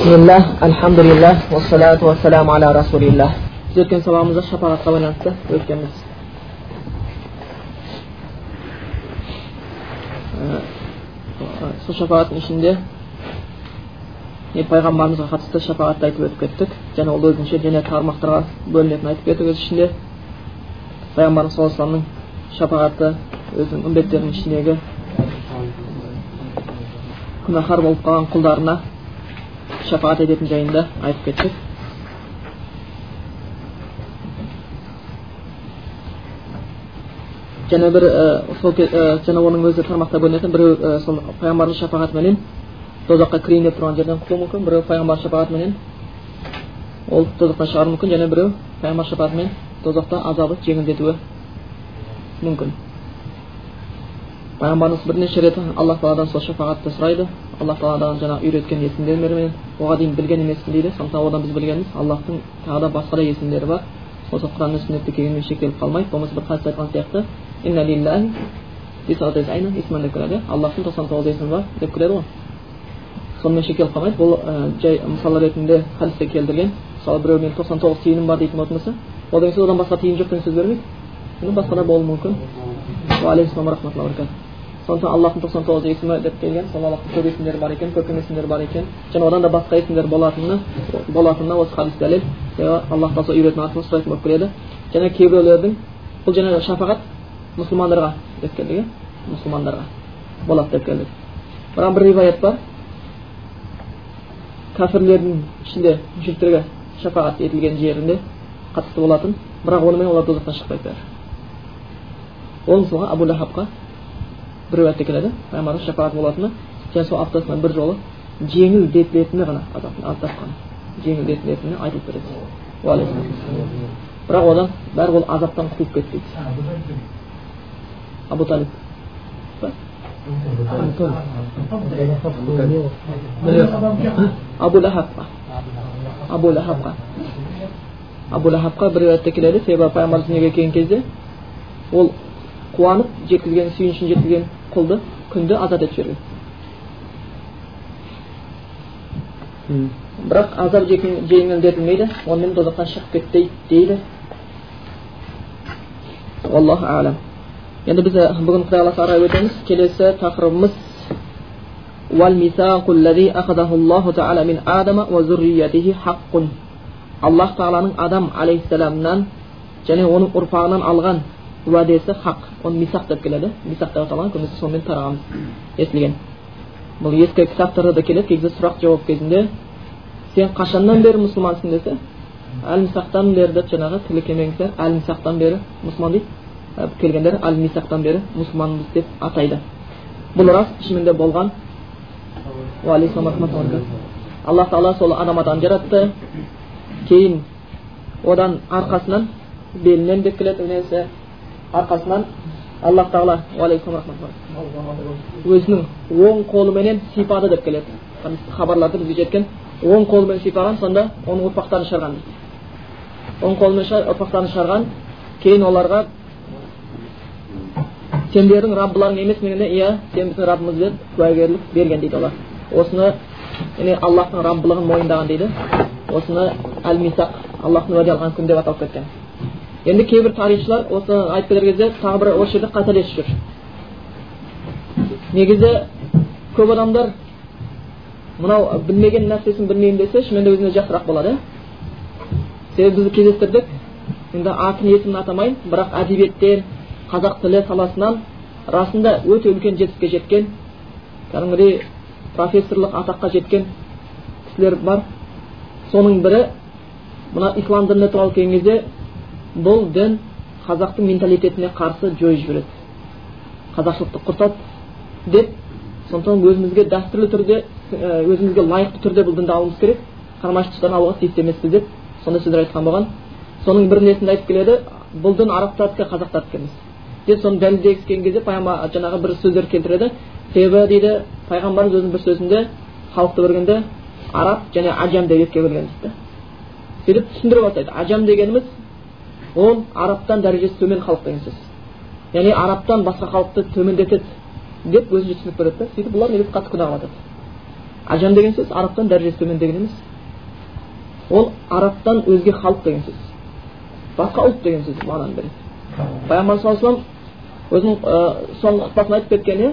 бисмиллах альхамдулиллах уассалату уассаламу аля расулиллах біз өткен сабағымызда шапағатқа байланысты өткенбіз сол шапағаттың ішінде не пайғамбарымызға қатысты шапағатты айтып өтіп кеттік және ол өзінше және тармақтарға бөлінетінін айтып кеттік өз ішінде пайғамбарымыз саллаллаху алейhi шапағаты өзінің үмбеттерінің ішіндегі күнәһар болып қалған құлдарына шапағат ететін жайында айтып кеттік және бір сол және оның өзі тармақта бөлінетін біреу сол пайғамбардың шапағатыменен тозаққа кірейін деп тұрған жерден құтылуы мүмкін біреу пайғамбар шапағатыменен ол тозақтан шығару мүмкін және біреу пайғамбар шапағатымен тозақта азабы жеңілдетуі мүмкін пайғамбарымыз бірнеше рет алла тағаладан сол шапағатты сұрайды алла тағаладан жаңағы үйреткен есімдерімен оған дейін білген емеспін дейді сондықтан одан біз білгеніміз аллахтың тағы да басқа да есімдері бар осы құран мен сүннетте келгенмен шектеліп қалмайды болмаса бір хадисте айтқан сияқты келеді аллахтың тоқсан тоғыз есімі бар деп келеді ғой сонымен шектеліп қалмайды бұл жай мысал ретінде хадисте келтірген мысалы біреу мен тоқсан тоғыз тиыным бар дейтін болатын болса ол деген сөз одан басқа тиын жоқ деген сөз бермейді басқа да болуы мүмкін сондықтан аллахтың тоқсан тоғыз есімі деп келген. Сол аллахтың көп есімдері бар екен көркем есімдері бар екен. Және одан да басқа есімдер болатыны болатынына осы хадис дәлел. Аллах тағала үйрету арқылы сұрайтын болып келеді. Және кейбіреулердің бұл жаңағы шапағат мұсылмандарға деп келдік иә? Мұсылмандарға болады деп келдік бірақ бір риwayat бар. Кәпірлердің ішінде мүшриктерге шапағат етілген жерінде қатысты болатын. Бірақ онымен олар тозақтан шықпайды бәрі ол мысалға абу лахабқа бір риwayatте келеді пайғамбарымыз шапағат болатыны және сол аптасына бір жолы жеңілдетілетіні ғана азаптың аз тапқан жеңілдетілетіні айтылып береді бірақ одан бәрі ол азаптан құтылып кетті дейді абу талиб абу лахабқа абу лахабқа абу лахабқа бір риwayatте келеді себебі пайғамбарымыз дүниеге келген кезде ол қуанып жеткізген сүйіншін жеткізген құлды күнде азат етіп жіберген бірақ азап жеңілдетілмейді онымен тозақтан шығып кетпейді дейді аллаху енді біз бүгін құдай қаласа ары өтеміз келесі тақырыбымыз аллах тағаланың адам алейхисаламнан және оның ұрпағынан алған уәдесі хақ оны мисақ деп келеді мисақ деп аталған көбінесе сонымен тарағанбыз естілген бұл ескі кітаптарда да келеді кей сұрақ жауап кезінде сен қашаннан бері мұсылмансың десе әл мисақтан бері деп жаңағы тілі келмеген әл мисақтан бері мұсылман дейді келгендер әл мисақтан бері мұсылманбыз деп атайды бұл рас шынымен болған аллах тағала сол адам адам жаратты кейін одан арқасынан белінен деп келеді арқасынан аллах тағала өзінің оң қолыменен сипады деп келеді. Хабарларды бізге жеткен оң қолымен сипаған сонда оның ұрпақтарын шығарған. Оң қолымен ұрпақтарын шығарған кейін оларға сендердің раббыларың емес дегенде иә сен біздің раббымыз деп куәгерлік берген дейді олар. Осыны яғни аллахтың раббылығын мойындаған дейді. Осыны әл мисақ аллахтың уәде алған күн деп аталып кеткен. Енді кейбір тарихшылар осы айтып кезде тағы бір осы жерде қателесіп жүр негізі көп адамдар мынау білмеген нәрсесін білмеймін десе шынымен де өзіне жақсырақ болады себебі біз кездестірдік енді атын есімін атамайын бірақ әдебиеттен қазақ тілі саласынан расында өте үлкен жетістікке жеткен кәдімгідей профессорлық атаққа жеткен кісілер бар соның бірі мына ислам дініне туралы келген кезде бұл дін қазақтың менталитетіне қарсы жойып жібереді. Қазақшылықты құртады деп сондықтан өзімізге дәстүрлі түрде өзімізге лайықты түрде бұл дінді алуымыз керек. Қармақшы тұстан алуға тиісті емеспіз деп сондай сөздер айтқан болған. Соның бір несінде айтып келеді бұл дін арабтардікі қазақтардікі емес деп соны дәлелдегісі келген кезде жаңағы бір сөздер келтіреді. Себебі дейді пайғамбарымыз өзінің бір сөзінде халықты көргенде араб және ажам деп екіге бөлген дейді. Сөйтіп түсіндіре бастайды. Ажам дегеніміз ол арабтан дәрежесі төмен халық деген сөз яғни арабтан басқа халықты төмендетеді деп өзінше түсінік береді да. Сөйтіп бұлар негізі қатты күнә қылып ажам деген сөз арабтан дәрежесі төмен деген емес. Ол арабтан өзге халық деген сөз. Басқа ұлт деген сөз мағынаны береді. Пайғамбар саллаллаху алейhi өзінің соңғы хұтпасында айтып кеткен иә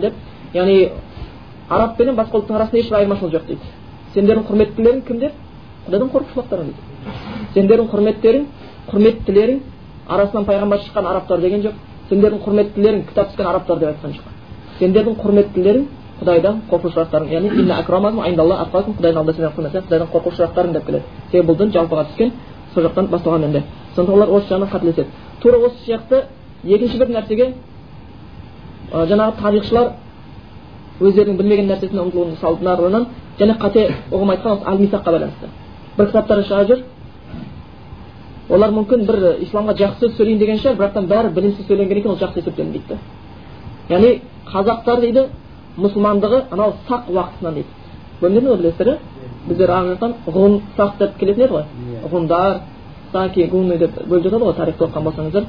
деп. Яғни араб пенен басқа ұлттың арасында ешбір айырмашылық жоқ дейді. Сендердің құрметтілерің кімдер? Құдайдан қорқушылықтарың дейді. Сендердің құрметтерің құрметтілерің арасынан пайғамбар шыққан арабтар деген жоқ. Сендердің құрметтілерің кітап түскен арабтар деп айтқан жоқ сендердің құрметтілерің құдайдан қорқушылықтарың яғни құдайдың алдында сендер құрметсең құдайдан қорқушылықтарың деп келеді. Себебі бұл дін жалпыға түскен сол жақтан басталған енді сондықтан олар осы жағынан қателеседі. Тура осы сияқты екінші бір нәрсеге жаңағы тарихшылар өздерінің білмеген нәрсесіне ұмтылудың салдарынан және қате ұғым айтқан осы әл байланысты. Бір кітаптары шыға жүр олар мүмкін бір исламға жақсы сөз сөйлейін деген шығар бірақтан бәрі білімсіз сөйленген екен ол жақсы есептелінбейді дейді яғни қазақтар дейді мұсылмандығы анау сақ уақытынан дейді бөлінеді ғой білесіздер иә біздер ар жақтан ғұн сақ деп келетін еді ғой ғұндар саки гуны деп бөліп жатады ғой тарихты оқыған болсаңыздар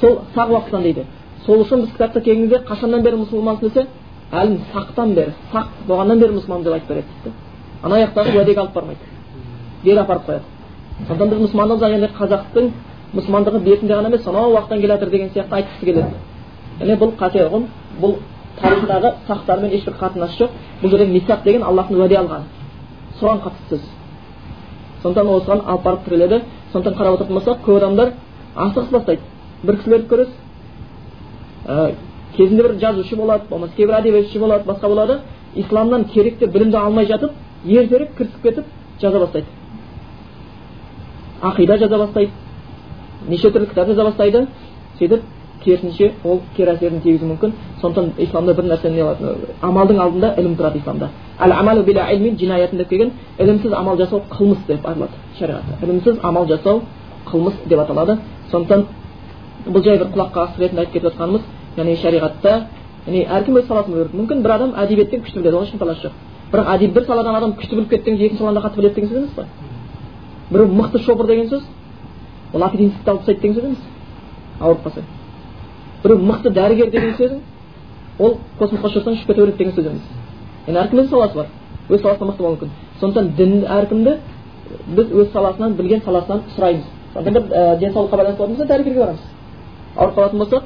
сол сақ уақытынан дейді сол үшін біз кітапта келген кезде қашаннан бері мұсылмансың десе әлі сақтан бері сақ болғаннан бері мұсылман деп айтып береді дейді ана жақтағы уәдеге алып бармайды бері апарып қояды. Сондықтан біз мұсылмандығымыз яғни қазақтың мұсылмандығы бетінде ғана емес сонау уақыттан келе жатыр деген сияқты айтқысы келеді. Яғни бұл қате ұғым бұл тарихтағы сақтармен ешбір қатынасы жоқ. Бұл жерде мисақ деген аллахтың уәде алған. Соған қатысты сөз сондықтан осыған алып барып тіреледі. Сондықтан қарап отыратын болсақ көп адамдар асығыс бастайды. Бір кісілерді көресіз. Ә, кезінде бір жазушы болады болмаса кейбір әдебиетші болады басқа болады. Исламнан керекті білімді алмай жатып ертерек кірісіп кетіп жаза бастайды. Ақида жаза бастайды неше түрлі кітап жаза бастайды сөйтіп керісінше ол кері әсерін тигізуі мүмкін сондықтан исламда бір нәрсені амалдың алдында ілім тұрады исламда жинаятын деп келген ілімсіз амал жасау қылмыс деп айтылады шариғатта ілімсіз амал жасау қылмыс деп аталады сондықтан бұл жай бір құлаққа ас ретінде айтып кетіп жатқанымыз яғни шариғатта яғни әркім өз саласын білу керек мүмкін бір адам әдебиеттен күшті біледі оған ешкім таласы жоқ бірақ әдеб бір саладан адам күшті біліп кеткен екінші саланы да қатты біледі деген сөз емес қой біреу мықты шопыр деген сөз? Ол аппендицитті алып тастайды деген сөз емес. Ауырып қалса. Біреу мықты дәрігер деген сөзің ол космосқа ұшырсаң ұшып кете береді деген сөз емес. Енді әркімнің саласы бар. Өз саласында мықты болуы мүмкін. Сондықтан дін әркімді біз өз саласынан білген саласынан сұраймыз. Сондықтан бір ә, денсаулыққа байланысты болатын болса дәрігерге барамыз. Ауырып қалатын болсақ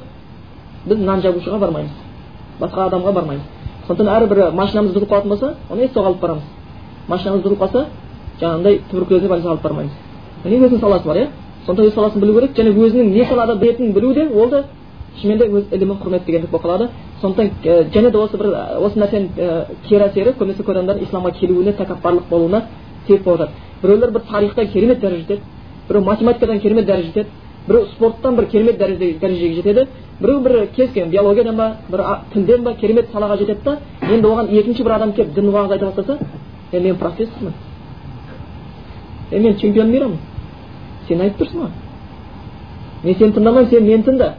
біз нан жабушыға бармаймыз. Басқа адамға бармаймыз. Сондықтан әрбір машинамыз бұзылып қалатын болса оны соған алып барамыз. Машинамыз бұзылып қалса жаңағындай туберкулезге больницаға алып бармаймыз міне өзінің саласы бар иә сонда өз саласын білу керек және өзінің не салада білетінін білу де ол да шынымен де өз ілімін құрметтегендік болып қалады сондықтан және де осы бір осы нәрсенің кері әсері көбінесе көп адамдардың исламға келуіне тәкаппарлық болуына себеп болып жатады біреулер бір тарихтан керемет дәреже жетеді біреу математикадан керемет дәреже жетеді біреу спорттан бір керемет дәрежеге жетеді біреу бір кез келген биологиядан ба бір тілден ба керемет салаға жетеді да енді оған екінші бір адам келіп дін уағыз айта бастаса е мен профессормын е мен чемпион мирамын сен айтып тұрсың ғой мен сені тыңдамаймын сен мені тыңда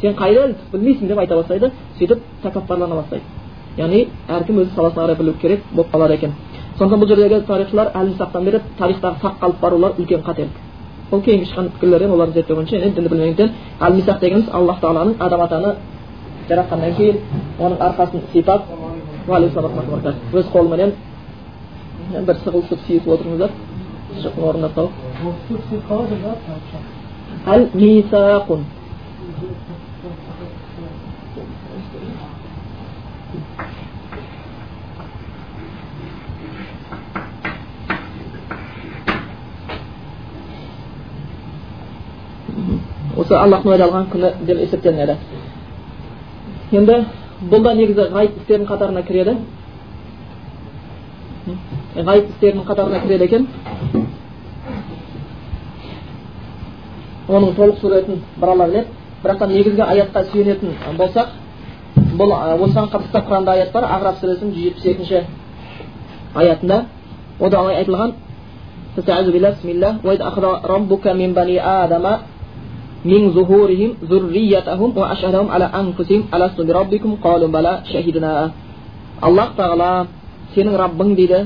сен қайда білмейсің деп айта бастайды сөйтіп тәкаппарлана бастайды яғни әркім өз саласына қарай білу керек болып қалады екен сондықтан бұл жердегі тарихшылар әлі сақтан бері тарихтағы саққа алып барулар үлкен қателік ол кейінгі шыққан пікірлерден олардың зерттеу бойынша енді дінді білмегендіктен әл мисақ дегеніміз аллах тағаланың адам атаны жаратқаннан кейін оның арқасын сипап өз қолыменен бір сығылысып сүйісіп отырыңыздар тауып әл осы аллахтың уәде алған күні деп есептелінеді енді бұл да негізі ғайып істердің қатарына кіреді ғайып істерінің қатарына кіреді екен оның толық суретін бір алла біледі бірақтан негізгі аятқа сүйенетін болсақ бұл осыған қатысты құранда аят бар ағраф сүресінің жүз жетпіс екінші аятында ода олай айтылған من ظهورهم ذريتهم وأشهدهم على أنفسهم ألست بربكم قالوا بلى شهدنا аллах тағала сенің раббың дейді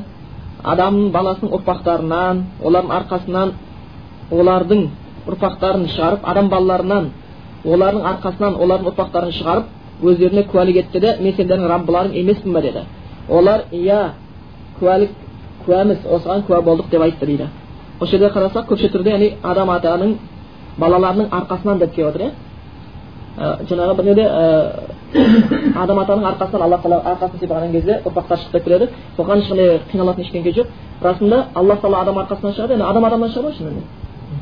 адамның баласының ұрпақтарынан олардың арқасынан олардың ұрпақтарын шығарып адам балаларынан олардың арқасынан олардың ұрпақтарын шығарып өздеріне куәлік етті де мен сендердің раббыларың емеспін ба? деді. Олар иә куәлік куәміз осыған куә болдық деп айтты дейді. Осы жерде қарасақ көпше түрде яғни адам атаның балаларының арқасынан деп келіп отыр иә. Жаңағы бір неде адам атаның арқасынан алла тағала арқасын сипаған кезде ұрпақтар шықты деп келеді. Соған ешқандай қиналатын ештеңе жоқ. Расында алла тағала адам арқасынан шығады енді адам адамнан шығады ғой шынымен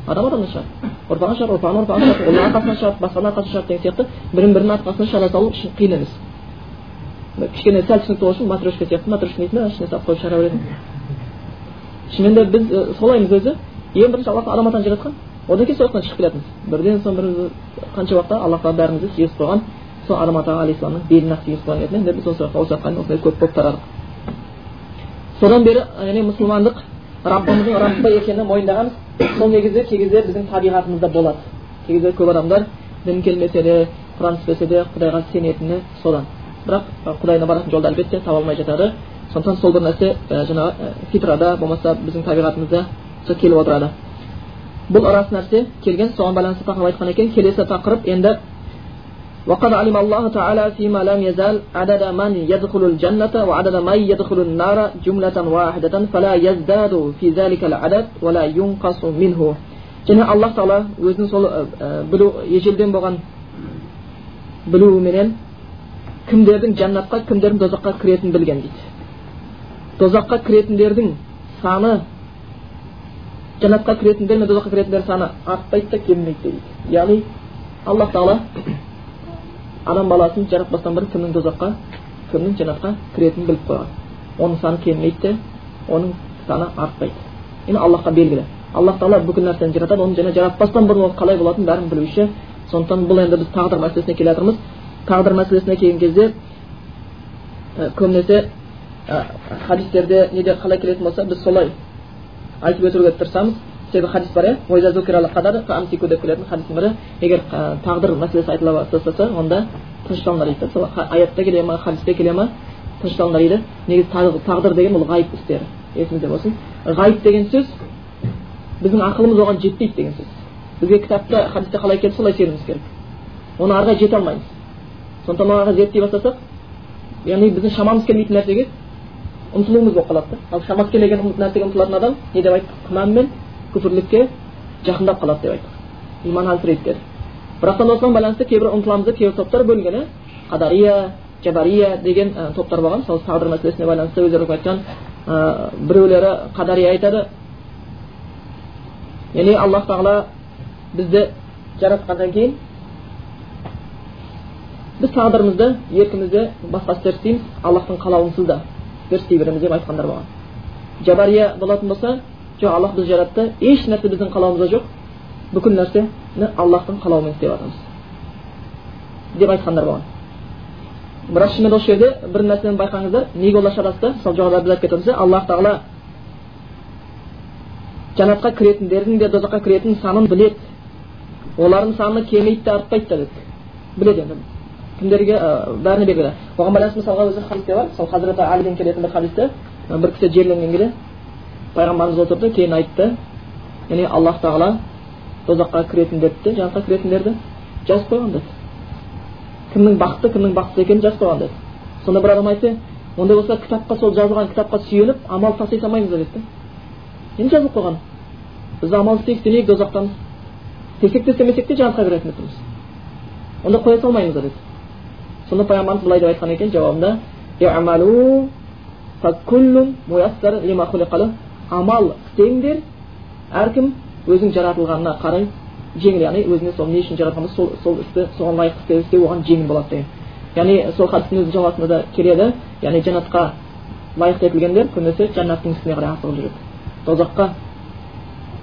адам адамнан шығады ұрпағын шығарады ұрпағын ұрпағын шығарады оның арқасынан шығады басқаның арқасынан шығады деген сияқты бірін бірінің арқасынан шығара салу қиын емес кішкене сәл түсінікті болу үшін матрешка сияқты матрешка дейтін ішіне салып қойып шығара береді шынымен де біз солаймыз өзі ең бірінші алла адам атаны жаратқан одан кейін сол жақтан шығып келатырмыз бірден соң бір қанша уақытта алла тағала бәрімізді сүйесіп қойған сол адам ата алейхисаламның белін ақ сүйесіп қойған еді біз осы жаққа осы жаққа осындай көп болып тарадық содан бері яғни мұсылмандық раббымыздың раббы екенін мойындағанбыз сол негізі кей кезде біздің табиғатымызда болады кей кезде көп адамдар дін келмесе де құран түспесе де құдайға сенетіні содан бірақ құдайына баратын жолды әлбетте таба алмай жатады сондықтан сол бір нәрсе жаңағы фитрада болмаса біздің табиғатымызда келіп отырады бұл рас нәрсе келген соған байланысты тақырып айтқан екен келесі тақырып енді وقد علم الله تعالى فيما لم يزال عدد من يدخل الجنة وعدد من يدخل النار جملة واحدة فلا يزداد في ذلك العدد ولا ينقص منه және аллах тағала өзінің сол білу ежелден болған білуіменен кімдердің жәннатқа кімдердің дозаққа кіретінін білген дейді дозаққа кіретіндердің саны жәннатқа кіретіндер мен дозаққа кіретіндер саны артпайды да кемімейді дейді яғни аллах тағала адам баласын жаратпастан бұрын кімнің дозаққа кімнің жәннатқа кіретінін біліп қойған. Оның саны кемімейді де оның саны артпайды. Енді аллахқа белгілі. Аллах тағала бүкіл нәрсені жаратады оны және жаратпастан бұрын ол қалай болатынын бәрін білуші. Сондықтан бұл енді біз тағдыр мәселесіне келе жатырмыз. Тағдыр мәселесіне келген кезде көбінесе хадистерде неде қалай келетін болса біз солай айтып өтуге тырысамыз себебі хадис бар иә деп келетін хадистің бірі егер тағдыр мәселесі айтыла бастаса онда тынышталыңдар дейді. Сол аятта келе ма хадисте келе ма тынышталыңдар дейді. Негізі тағдыр деген ол ғайып істері. Есіңізде болсын. Ғайып деген сөз біздің ақылымыз оған жетпейді деген сөз. Бізге кітапта хадисте қалай келді солай сенуіміз керек. Оны ары жете алмаймыз. Сондықтан оған зерттей бастасақ яғни біздің шамамыз келмейтін нәрсеге ұмтылуымыз болып қалады да. Ал шамасы келмеген нәрсеге ұмтылатын адам не деп айттық? Күмән мен күпірлікке жақындап қалады деп айттық иман әлсірейді деді бірақтан осыған байланысты кейбір ұмтыламыз деп кейбір топтар бөлінген иә қадария жабария деген ә, топтар болған сол тағдыр мәселесіне байланысты өздері айтқан ә, біреулері қадария айтады яғни аллах тағала бізді жаратқаннан кейін біз тағдырымызды еркімізде басқа істер істейміз аллахтың қалауынсыз да істей береміз деп айтқандар болған жабария болатын болса жоқ аллах бізді жаратты еш нәрсе біздің қалауымызда жоқ бүкіл нәрсені аллахтың қалауымен істеп жатырмыз деп айтқандар болған бірақ шынымен осы жерде бір нәрсені байқаңыздар неге олар шатасты мысалы жоғарыда біз айтып кетеміз аллах тағала жәннатқа кіретіндердің де дозаққа кіретін санын біледі олардың саны кемиді де артпайды да дедік біледі енді кімдерге бәріне белгілі оған байланысты мысалға өзі хадисте бар мысалы хазіреті алиден келетін бір хадисте бір кісі жерленген кезде пайғамбарымыз отырды кейін айтты яғни аллах тағала тозаққа кіретіндерді де жәннатқа кіретіндерді жазып қойған деді кімнің бақытты кімнің бақытсыз екенін жазып қойған деді сонда бір адам айтты ондай болса кітапқа сол жазылған кітапқа сүйеніп амал тастай салмаймыз ба деді енді жазылып қойған біз амал істейік істемейік дозақтамыз істесек те істемесек те жәннатқа кіретін тұрмыз онда қоя салмаймыз ба деді сонда пайғамбарымыз былай деп айтқан екен жауабында амал істеңдер. Әркім өзінің жаратылғанына қарай жеңіл яғни өзіне сол не үшін жаратқан болса сол, сол істі соған лайықты істеп істеу оған жеңіл болады деген. Яғни сол хадистің өзінің жалғасында да келеді. Яғни жәннатқа лайықты етілгендер көбінесе жәннаттың ісіне қарай асығып жүреді. Тозаққа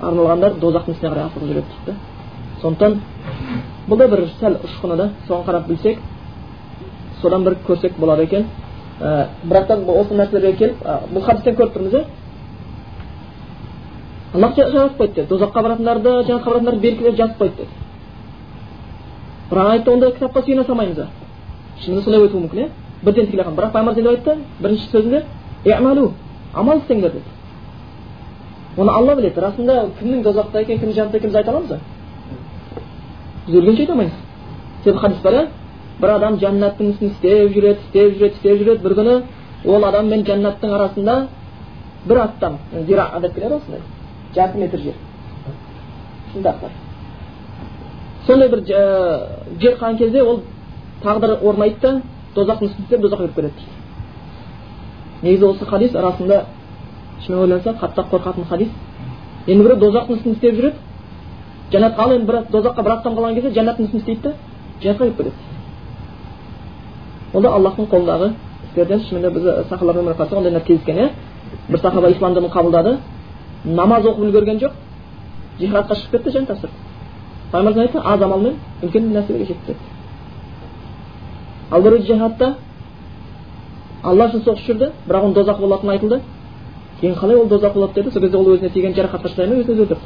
арналғандар дозақтың ісіне қарай асығып жүреді дейді. Да сондықтан бұл да бір сәл ұшқыны да. Соған қарап білсек содан бір көрсек болады екен. Ә, бірақтан осы нәрселерге келіп ә, бұл хадистен көріп тұрмыз иә аллах жазып қойды деді дозаққа баратындарды жәннатқа баратындарды белгілеп жазып қойды деді бірақ айтты онда кітапқа сүйене салмаймыз шынында солай өтуі мүмкін иә бірден тікелей бірақ пайғамбар деп айтты бірінші сөзінде амал істеңдер деді оны алла біледі расында кімнің дозақта екенін кімнің жәннатта екенін біз айта аламыз ба біз өлгенше айта алмаймыз себебі хадис бар иә бір адам жәннаттың ісін істеп жүреді істеп жүреді істеп жүреді бір күні ол адам мен жәннаттың арасында бір аттам зира деп келеді осындай жарты метр жер сондай бір жер қалған кезде ол тағдыр орнайды да тозақтың істеп тозаққа кіріп кетеді дейді негізі осы хадис расында шынымен ойланса қатты қорқатын хадис енді біреу дозақтың ісін істеп жүреді жәннатқа ал енді бір дозаққа бір аттам қалған кезде жәннаттың ісін істейді да жәннатқа кіріп кетеді ол да аллахтың қолындағы істерден шынымен біз сахабалардың өміріне қарасақ ондайлар кездескен иә бір сахаба ислам дінін қабылдады намаз оқып үлгерген жоқ жихадқа шығып кетті жан тапсырды пайғамбарымыз айтты аз амалмен үлкен нәрселерге жетті деді ал біреу жихадта алла үшін соғысып жүрді бірақ оның дозақы болатыны айтылды кейін қалай ол дозақ болады деді сол кезде ол өзіне тиген жарақатқа шыдай алмай өзін өзі өлтірді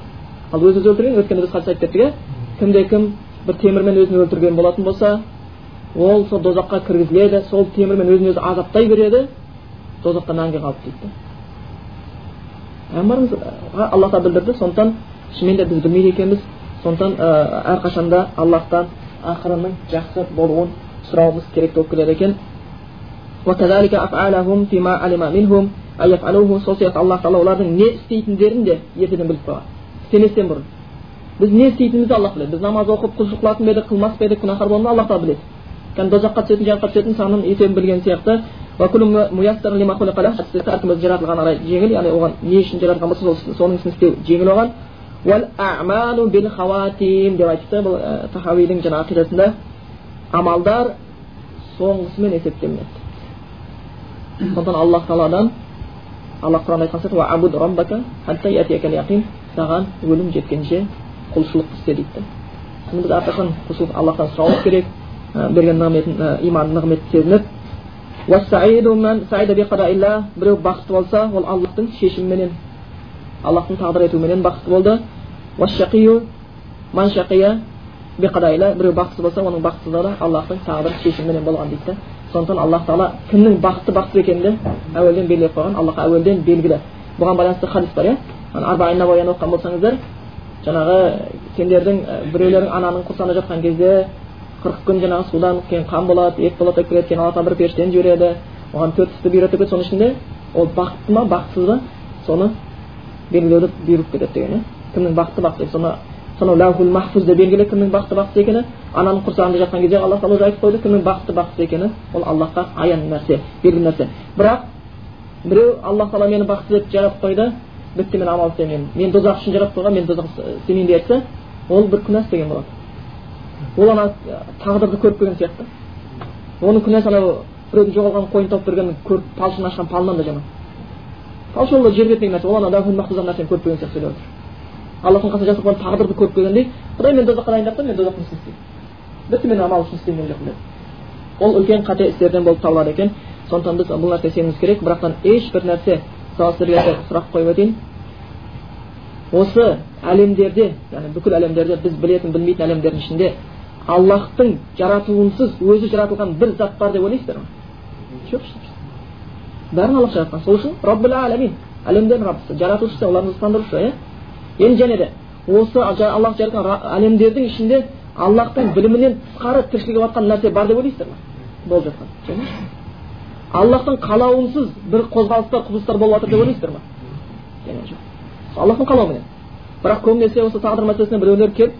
ал өзін өзі өлтірген өткенде біз хадис айтып кеттік иә кімде кім бір темірмен өзін өлтірген болатын болса ол сол дозаққа кіргізіледі сол темірмен өзін өзі азаптай береді тозақта мәңгі қалды дейді пайғамбарымыз алла тағала білдірді. Сондықтан шынымен де біз білмейді екенбіз. Сондықтан әрқашанда аллахтан ақырының жақсы болуын сұрауымыз керек болып келеді екен. Сол сияқты алла тағала олардың не істейтіндерін де ертеден біліп қойған. Істеместен бұрын. Біз не істейтінімізді аллах біледі. Біз намаз оқып құлшылық қылатын ба едік қылмас па едік күнәһар болдық аллах тағала біледі. Кәдімгі дозаққа түсетін жанатқа түсетін санын есебін білген сияқты. Әркім өзі жаратылған қарай жеңіл яғни оған не үшін жаратылған болса соның ісін істеу жеңіл оған деп айтыпты бұл тахауидің жаңағы ақидасында амалдар соңғысымен есептелінеді сондықтан аллах тағаладан алла құранда айтқан сияқты саған өлім жеткенше құлшылық істе дейді біз әрқашан құлшылық аллахтан сұрауымыз керек берген нығметін иман нығметті сезініп біреу бақытты болса ол аллахтың шешіміменен аллахтың тағдыр етуіменен бақытты болды біреу бақытсыз болса оның бақытсыздығы аллахтың тағдыр шешіміменен болған дейді да сондықтан аллах тағала кімнің бақытты бақытсыз екенін де әуелден белгілеп қойған аллахқа әуелден белгілі бұған байланысты хадис бар иә оқыған болсаңыздар жаңағы сендердің біреулерің ананың құрсағында жатқан кезде қырық күн жаңағы судан кейін қан болады ет болады келеді кейін алла тағала бір періштені жібереді оған төрт істі бұйырады деп соның ішінде ол бақытты ма бақытсыз ба соны белгілеуді бұйырып кетеді деген иә кімнің бақытты бақытты соны сонау ләухул махфузда белгілі кімнің бақытты бақытсыз екені ананың құрсағында жатқан кезде алла тағала уже айтып қойды кімнің бақытты бақытсыз екені ол аллахқа аян нәрсе белгілі нәрсе бірақ біреу алла тағала мені бақытсыз етіп жаратып қойды бітті мен амал істемеймін мен тозақ үшін жаратып қойған мен тозақ істемеймін деп айтса ол бір күнә істеген болады ол ана тағдырды көріп келген сияқты. Оның күнәсі анау біреудің жоғалған қойын тауып берген көріп талшын ашқан палынан да жаман талшы ол жер бетіндегі нәрсе ол ана нәрсені көріп келген сияқты сөйлеп отыр. Аллахтың қасында жасап қойған тағдырды көріп келгендей құдай мені тозаққа дайындап тұр мен тозақтың ісін істеймін бітті мен амал үшін істемеген жоқпын деп ол үлкен қате істерден болып табылады екен. Сондықтан біз бұл нәрсеге сенуіміз керек. Бірақтан ешбір нәрсе сұрақ қойып өтейін. Осы әлемдерде яғни бүкіл әлемдерде біз білетін білмейтін әлемдердің ішінде аллахтың жаратуынсыз өзі жаратылған бір зат бар деп ойлайсыздар ма? Жоқ бәрін аллах жаратқан. Сол үшін роббул әлемин әлемдердің раббысы жаратушысы олардың рызықтандырушы иә? Енді және де осы аллах жаратқан әлемдердің ішінде аллахтың білімінен тысқары тіршілік жатқан нәрсе бар деп ойлайсыздар ма? Болып жатқан. Аллахтың қалауынсыз бір қозғалыстар құбылыстар болып жатыр деп ойлайсыздар ма? Жоқ. Аллахтың қалауыменен бірақ көбінесе осы тағдыр мәселесіне біреулер келіп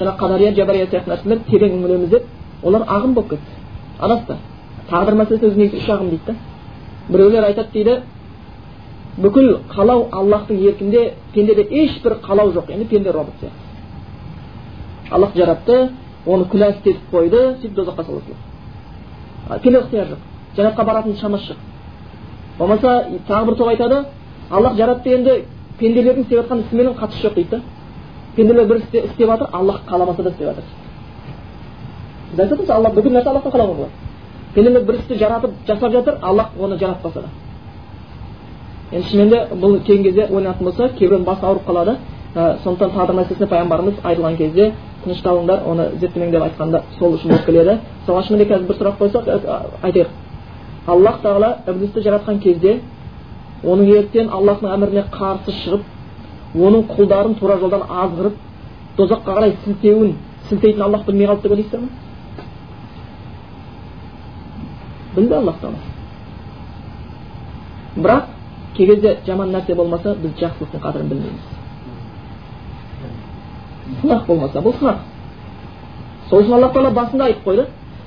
жаңағы қадария жабария сияқты нәрселер терең үңілеміз деп олар ағым болып кетті адасты тағдыр мәселесі өзі негізі үш ағым дейді да біреулер айтады дейді бүкіл қалау аллахтың еркінде пендеде ешбір қалау жоқ енді пенде робот сияқты аллах жаратты оны күнә істетіп қойды сөйтіп тозаққа салады пенде ықтияр жоқ жәннатқа баратын шамасы жоқ болмаса тағы бір топ айтады аллах жаратты енді пенделердің істеп жатқан ісіменен қатысы жоқ дейді да. Пенделер бір істе, істеп жатыр аллах қаламаса да істеп жатыр. Біз айтып отырмыз алла бүкіл нәрсе аллахтың қалауы болады пенделер бір істі жаратып жасап жатыр аллах оны жаратпаса да. Енді шынымен де бұл кейінгі кезде ойланатын болса кейбіреудің басы ауырып қалады. Ә, сондықтан тағдыр мәселесіне пайғамбарымыз айтылған кезде тынышталыңдар оны зерттемең деп айтқанда сол үшін болып келеді. Мысалға шынымен де қазір бір сұрақ қойсақ айтайық. Аллах тағала іблисті жаратқан кезде оның ертең аллахтың әміріне қарсы шығып оның құлдарын тура жолдан азғырып тозаққа қарай сілтеуін сілтейтін аллах білмей қалды деп ойлайсыздар ма білді аллах тағала бірақ кей кезде жаман нәрсе болмаса біз жақсылықтың қадірін білмейміз сынақ болмаса бұл сынақ сол үшін аллах тағала басында айтып қойды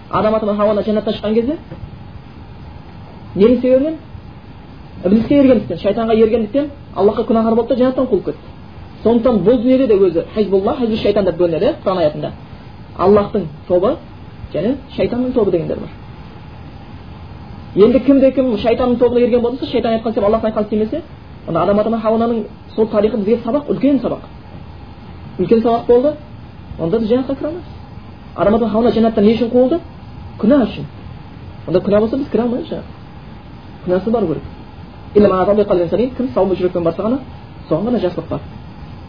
адам ата хауаны жәннаттан шыққан кезде ненің себебінен іблиске ергендіктен шайтанға ергендіктен аллахқа күнәһар болды да жәннаттан қуылып кетті сондықтан бұл дүниеде де өзі хизбулла хизбу шайтан деп бөлінеді иә құран аятында аллахтың тобы және шайтанның тобы дегендер бар енді кімде кім шайтанның тобына ерген болса шайтан айтқан істеп аллахтың айтқанын істемесе онда адам ата хауананың сол тарихы бізге сабақ үлкен сабақ үлкен сабақ болды онда біз жәннатқа кіре алмаймыз адам ата хауана жәннаттан не үшін қуылды күнә үшін онда күнә болса біз кіре алмаймыз жаңағы күнәсі бару керек кім сау жүрекпен барса ғана соған ғана жақсылық бар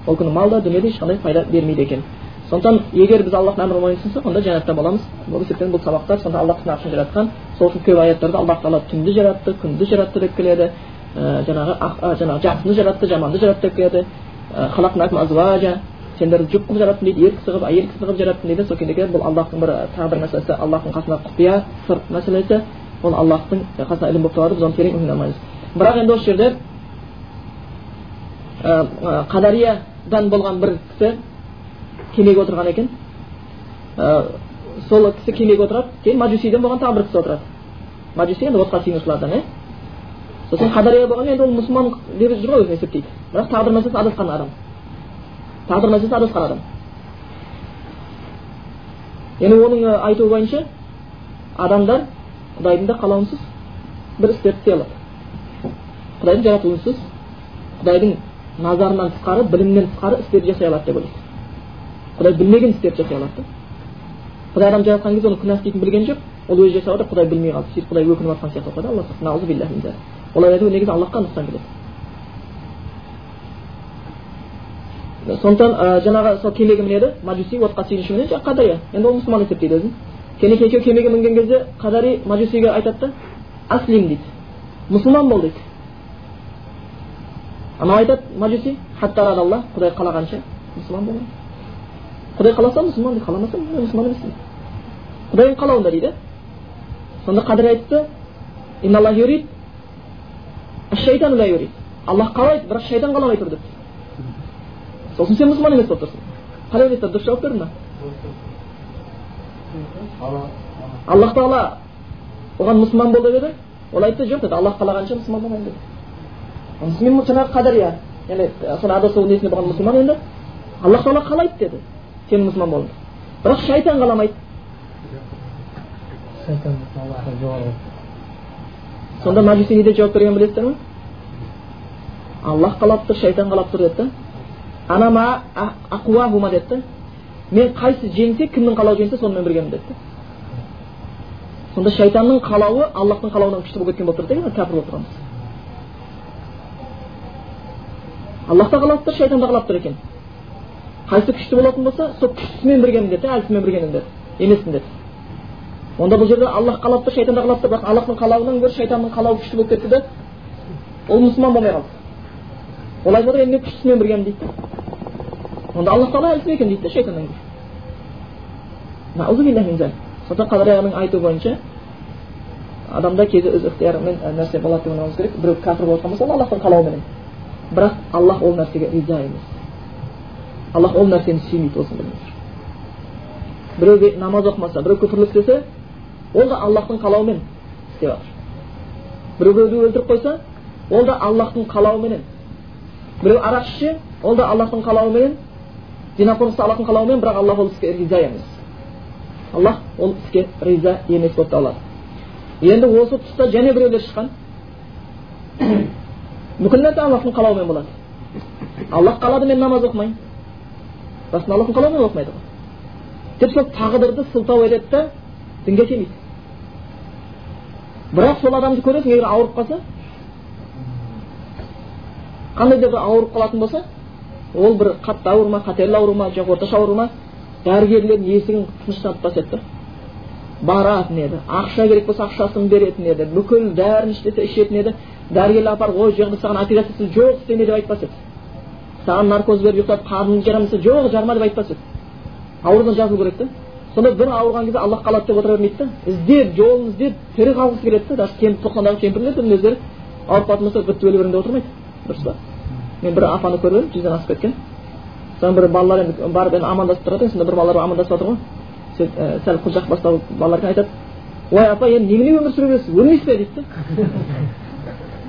ол күні малда дүниеде ешқандай пайда бермейді екен сондықтан егер біз аллахтың әмірін мойынсынсақ онда жәннатта боламыз бұл есептен бұл сабақтар сонда аллах үшін жаратқан сол үшін көп аяттарда аллах тағала түнді жаратты күнді жаратты деп келеді жаңағы жаңағы жақсыны жаратты жаманды жаратты деп келеді сендерді жұп қылып жараттым дейді ер кісі қылып әйел кісі қылып жараттым дейді сол кезде бұл аллахтың бір тағдыр мәселесі аллахтың қасында құпия сыр мәселесі ол аллахтың қасында ілім болып табылады біз оны терең мойндай алмаймыз бірақ енді осы жерде қадариядан болған бір кісі кемеге отырған екен. сол кісі кемеге отырады кейін мажусиден болған тағы бір кісі отырады. Мажуси енді отқа сыйынушылардан иә сосын қадария болған енді ол мұсылман деп жүр ғой өзін есептейді. Бірақ тағдыр мәселесі адасқан адам. Тағдыр мәселесі адасқан адам. Енді оның айтуы бойынша адамдар құдайдың да қалауынсыз бір істерді істей алады. Құдайдың жаратуынсыз құдайдың назарынан тысқары білімнен тысқары істерді жасай алады деп ойлайды. Құдай білмеген істерді жасай алады да. Құдай адам жаратқан кезде оның күнә істейтінін білген жоқ ол өзі жасап жатыр құдай білмей қалды. Сөйтіп құдай өкініп жатқан сияқты да алла олай айту негізі аллахқа нұқсан келеді. Сондықтан жаңағы сол кемеге мінеді мажуси отқа сиынушы мінеді жаңағы қадария енді ол мұсылман есептейді өзін кейін екеуі кемеге мінген кезде қадари мажусиге айтады да аслим дейді. Мұсылман бол дейді. Анау айтады мажуси алла құдай қалағанша мұсылман боламын құдай қаласа мұсылман дейді қаламаса мұсылман емес дейді құдайдың қалауында дейді сонда қадір айтты аллах қалайды бірақ шайтан қаламай тұр депті сосын сен мұсылман емес болып тұрсың қалай ойлайсыздар дұрыс жауап берді ма аллах тағала оған мұсылман бол деп еді ол айтты жоқ деді аллах қалағанша мұсылман болмаймын деді мен жаңағы қадария яғни соны адасу несіне болған мұсылман енді аллах тағала қалайды деді сен мұсылман бол бірақ шайтан қаламайды сонда мажуси не деп жауап бергенін білесіздер ма аллах қалап тұр шайтан қалап тұр деді да анама ақуахума деді да мен қайсы жеңсе кімнің қалауы жеңсе сонымен біргемін деді да сонда шайтанның қалауы аллахтың қалауынан күшті болып кеткен болып тұрады да кәпір болып тұрғанбыз аллах та қалап тұр шайтан да қалап тұр екен қайсы күшті болатын болса сол күштісімен біргемін деді әлсізімен біргемін деді емеспін деді онда бұл жерде аллах қалап тұр шайтан да тұр бірақ аллахтың қалауынан гөрі шайтанның қалауы күшті болып кетті да ол мұсылман болмай қалды ол айтып отыр енді мен күштісімен біргемін дейді онда аллах тағала әлсіз екен дейді да шайтаннан сондықтан қадарияның айтуы бойынша адамда кейде өз ықтиярымен нәрсе болады деп ойлауымыз керек біреу кәпір болып жатқан болса ол аллахтың қалауыменен бірақ аллах ол нәрсеге риза емес. Аллах ол нәрсені сүймейді осыны біліңіздер біреуге намаз оқымаса біреу күпірлік істесе ол да аллахтың қалауымен істеп жатыр біреу біреуді өлтіріп қойса ол да аллахтың қалауыменен. Біреу арақ ішсе ол да аллахтың қалауыменен. Зинақорлық аллахтың қалауымен бірақ аллах ол іске риза емес. Аллах ол іске риза емес болып табылады. Енді осы тұста және біреулер шыққан. Бүкіл нәрсе аллахтың қалауымен болады аллах қалады мен намаз оқымаймын расында аллахтың қалауымен оқымайды ғой деп сол тағдырды сылтау етеді да дінге келмейді бірақ сол адамды көресің егер ауырып қалса қандай да бір ауырып қалатын болса ол бір қатты ауру ма қатерлі ауру ма жоқ орташа ауру ма дәрігерлердің есігін тыныштатпас еді баратын еді ақша керек болса ақшасын беретін еді бүкіл дәріні ішетін еді дәрігерлер апарып ой жоқ саған операция жоқ істеме деп айтпас еді саған наркоз беріп ұйықтатып қарның жарамаса жоқ жарма деп айтпас еді аурудан жазылу керек та сонда бір ауырған кезде аллах қалады деп отыра бермейді да іздеп жолын іздеп тірі қалғысы келеді да даже кемпір тоқсандағы кемпірлердің өздері ауырып қалатын болса бітіп өле беремін деп отырмайды дұрыс па мен бір апаны көріп едім жүзден асып кеткен содан бір балалар енді барып енді амандасып тұрады сонда бір балалар амандасып жатыр ғой сөйтіп сәл құлжақ бастау балалар айтады ой апа енді немене өмір сүре бересіз өлмейсіз бе дейді да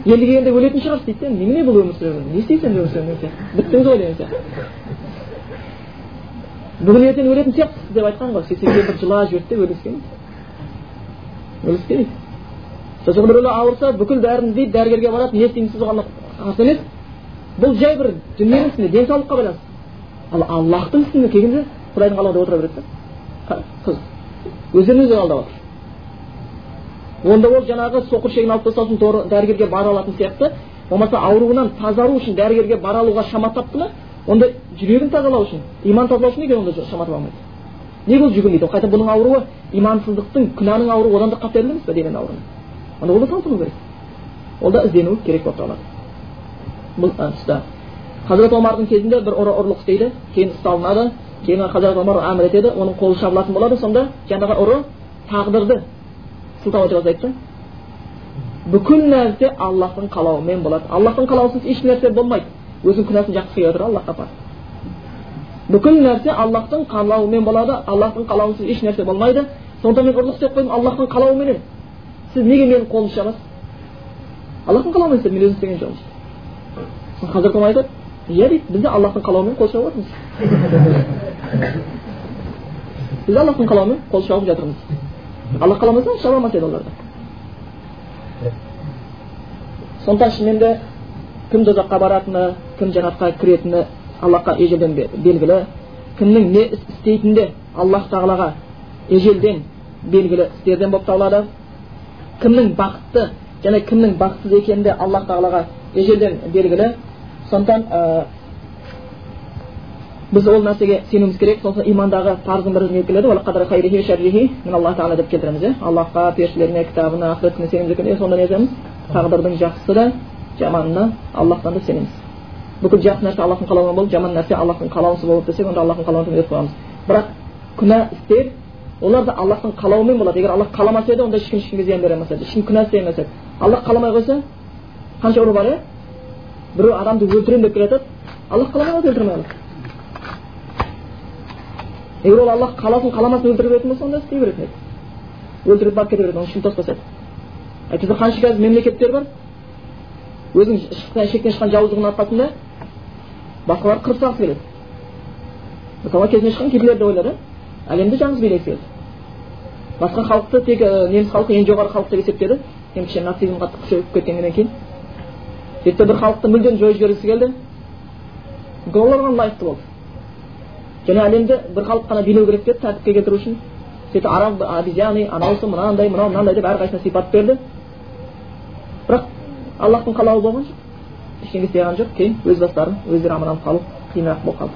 енді келгенде өлетін шығарсыз дейді да немене бұл өмір сүре не істейсіз енді өмір сүрген сияқты біттіңіз ғой деген сияқты. Бүгін ертең өлетін сияқтысыз деп айтқан ғой. Сөйтсе кемпір жылап жіберді да өліскен өліскен дейді сосын біреулер ауырса бүкіл дәріні іздейді дәрігерге барады не істеймін оған қарсы емес. Бұл жай бір дүниенің ісіне денсаулыққа байланысты. Ал аллахтың ісіне келгенде құдайдың қалауы деп отыра береді да қыз. Өздерін өздері алдап жатыр онда ол жаңағы соқыр шегін алып тастау үшін дәрігерге бара алатын сияқты болмаса ауруынан тазару үшін дәрігерге бара алуға шама тапты ма онда жүрегін тазалау үшін иман тазалау үшін неге онда шама таба алмайды неге ол жүгінбейді қайта бұның ауруы имансыздықтың күнәнің ауруы одан да қатерлі емес пе деген ауру онда ол да талпыну керек ол да іздену керек болып табылады бұл тұста хазірет омардың кезінде бір ұры ұрлық істейді кейін ұсталынады кейін хазірет омар әмір етеді оның қолы шабылатын болады сонда жаңағы ұры тағдырды ете бастайды да бүкіл нәрсе аллахтың қалауымен болады аллахтың қалауысыз еш нәрсе болмайды өзінің күнәсін жақсы қия отыра аллахқа апарып бүкіл нәрсе аллахтың қалауымен болады аллахтың қалауынсыз еш нәрсе болмайды сонда мен ұрлық істеп қойдым аллахтың қалауыменен сіз неге менің қолымды шабасыз аллахтың қалауымен істедім мен өзім істеген жоқпын хазірет омар айтады иә дейді біз де аллахтың қалауымен қол шауып жатырмыз біз де аллахтың қалауымен қол шауып жатырмыз аллах қаламаса шаба алмас еді оларды сондықтан шынымен де кім тозаққа баратыны кім жәннатқа кіретіні аллахқа ежелден белгілі кімнің не іс істейтіні де аллах тағалаға ежелден белгілі істерден болып табылады кімнің бақытты және кімнің бақытсыз екені де аллах тағалаға ежелден белгілі сондықтан біз ол нәрсеге сенуіміз керек сондықтан имандағы парыздың бірі не келеді мен алла тағала деп келтіреміз иә аллахқа періштелеріне кітабына ақырет күніне сенеміз екен сонда не айтамыз тағдырдың жақсысы да жаманына аллахтан да сенеміз бүкіл жақсы нәрсе аллахтың қалауымен болып жаман нәрсе аллахтың қалауынсыз болып десек онда аллахтың қалауын өтіп қоямыз бірақ күнә істер олар да аллахтың қалауымен болады егер аллах қаламас еді онда ешкім ешкімге зиян бере алмас еді ешкім күнә істей алмас еді аллах қаламай қойса қанша ұры бар иә біреу адамды өлтіремін деп келе жатады аллах қаламай қойса өлтіре алмай егер ол аллах қаласын қаламасын өлтіре беретін болса онда істей беретін еді өлтіріп барып кете береді оны ешкім тоспас еді қанша қазір мемлекеттер бар өзінің шектен шыққан жауыздығының арқасында басқаларды қырып салғысы келеді мысалға кезінде шыққан гитлер деп ойлады әлемді жалғыз билегісі келді басқа халықты тек неміс халқы ең жоғары халық деп есептеді енді кішкене нацизм қатты күшейіп кеткеннен кейін сөйтсе бір халықты мүлдем жойып жібергісі келді олар оған лайықты болды және әлемді бір халық қана билеу керек деді тәртіпке келтіру үшін сөйтіп араб обезьяны анаусы мынандай мынау мынандай деп әрқайсысына сипат берді бірақ аллахтың қалауы болған жоқ ештеңе істей алған жоқ кейін өз бастары өздері аман алып қалу қиынырақ болып қалды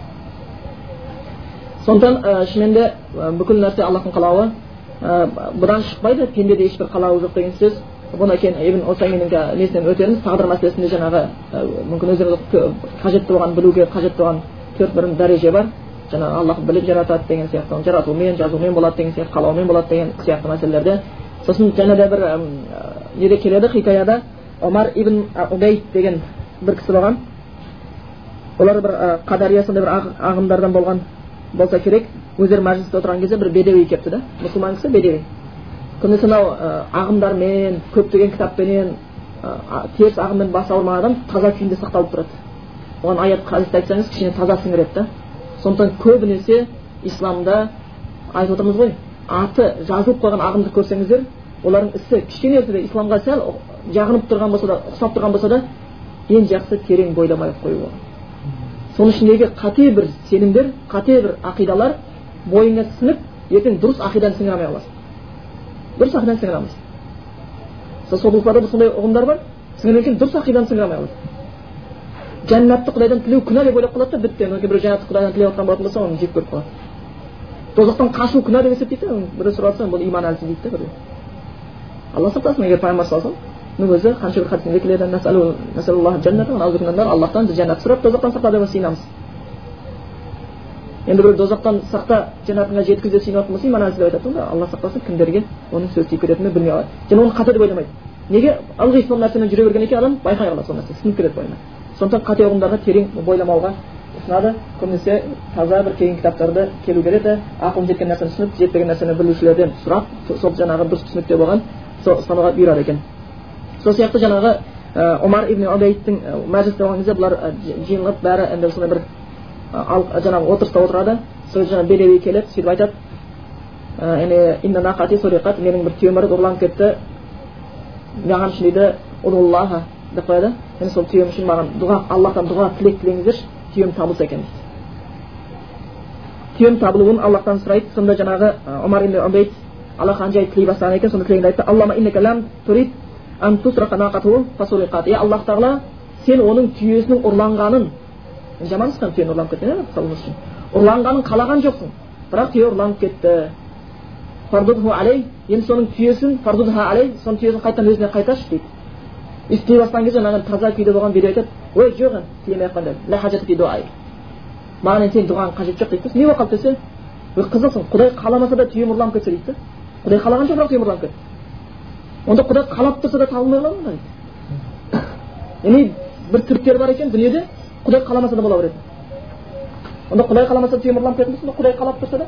сондықтан шынымен де бүкіл нәрсе аллахтың қалауы бұдан шықпайды пендеде ешбір қалауы жоқ деген сөз бұны кейін ибн осайминнің несінен өтерміз тағдыр мәселесінде жаңағы мүмкін өздеріңіз қажетті болған білуге қажетті болған төрт бір дәреже бар жаңағы аллах біліп жаратады деген сияқты жаратумен жазумен болады деген сияқты қалаумен болады деген сияқты мәселелерде сосын және де бір неде келеді хикаяда омар ибн убейд деген бір кісі болған олар бір қадария сондай бір ағымдардан болған болса керек өздері мәжілісте отырған кезде бір бедеуи келіпті да мұсылман кісі бедеуи күні сонау ағымдармен көптеген кітаппенен теріс ағыммен басы ауырмаған адам таза күйінде сақталып тұрады оған аят хадисті айтсаңыз кішкене таза сіңіреді да сондықтан көбінесе исламда айтып отырмыз ғой аты жазылып қойған ағымды көрсеңіздер олардың ісі кішкене де исламға сәл жағынып тұрған болса да ұқсап тұрған болса да ең жақсы терең бойламай ақ қою соның ішіндегі қате бір сенімдер қате бір ақидалар бойыңа сіңіп ертең дұрыс ақиданы сіңіре алмай қаласың дұрыс ақиданы сіңіре алмайсың сондай ұғымдар бар сіңірген дұрыс ақиданы сіңіре алмай қаласың жәннатты құдайдан тілеу күнә деп ойлап қалады да бітті енді біреу жәннатты құдайдан тілеп жатқан болатын болса оны жек көріп қалады тозақтан қашу күнә деп есептейді да біреу сұрап жатса бұл иман әлсіз дейді да біреу алла сақтасын егер пайғамбар саллаллаху алейhi өзі қанша бір хадисінде келеді аллахтан біз жәннат сұрап тозақтан сақта деп сыйынамыз енді біреу дозақтан сақта жәннатыңа жеткіз деп жатқан болса иман деп айтады да алла сақтасын кімдерге оның сөзі тиіп кететінін білмей қалады және оны қате деп ойламайды неге ылғи сол нәрсемен жүре берген екен адам байқай қалады сол нәрсе сіңіп кетеді бойына сондықтан қате ұғымдарға терең бойламауға ұсынады. Көбінесе таза бір кең кітаптарды келу келеді ақылың жеткен нәрсені түсініп жетпеген нәрсені білушілерден сұрап сол жаңағы дұрыс түсінікте болған сол ұстануға бұйырады екен. Сол сияқты жаңағы омар ибн убейдтің мәжілісте болған кезде бұлар жиналып бәрі енді сондай бір жаңағы отырыста отырады. Сол жаңағы бедеуи келеді сөйтіп айтады. Менің бір түйем бар ұрланып кетті. Маған үшін дейді деп қояды енді сол түйем үшін маған дұға аллахтан дұға тілек тілеңіздерші түйем табылса екен дейді түйем табылуын аллахтан сұрайды сонда жаңағы омар ибн убейд тілей бастаған екен сонда тілегінде айтты аллах тағала сен оның түйесінің ұрланғанын жаман исқан түйені ұрланып кеткен үшін ұрланғанын қалаған жоқсың бірақ түйе ұрланып кетті енді соның түйесін соның түйесін қайтадан өзіне қайтаршы дейді істей бастаған кезде жаңағы таза күйде болған биде айтады ой жоқ енді тілемей ақ қойды маған енді сенің дұғаң қажеті жоқ дейді не болып қалды десе ой қызықсың құдай қаламаса да түйем ұрланып кетсе дейді да құдай қалаған жоқ бірақ түйем ұрланып кетті онда құдай қалап тұрса да табылмай қалады ма дейді яғни бір түріктер бар екен дүниеде құдай қаламаса да бола береді онда құдай қаламаса түйем ұрланып кететін болса құдай қалап тұрса да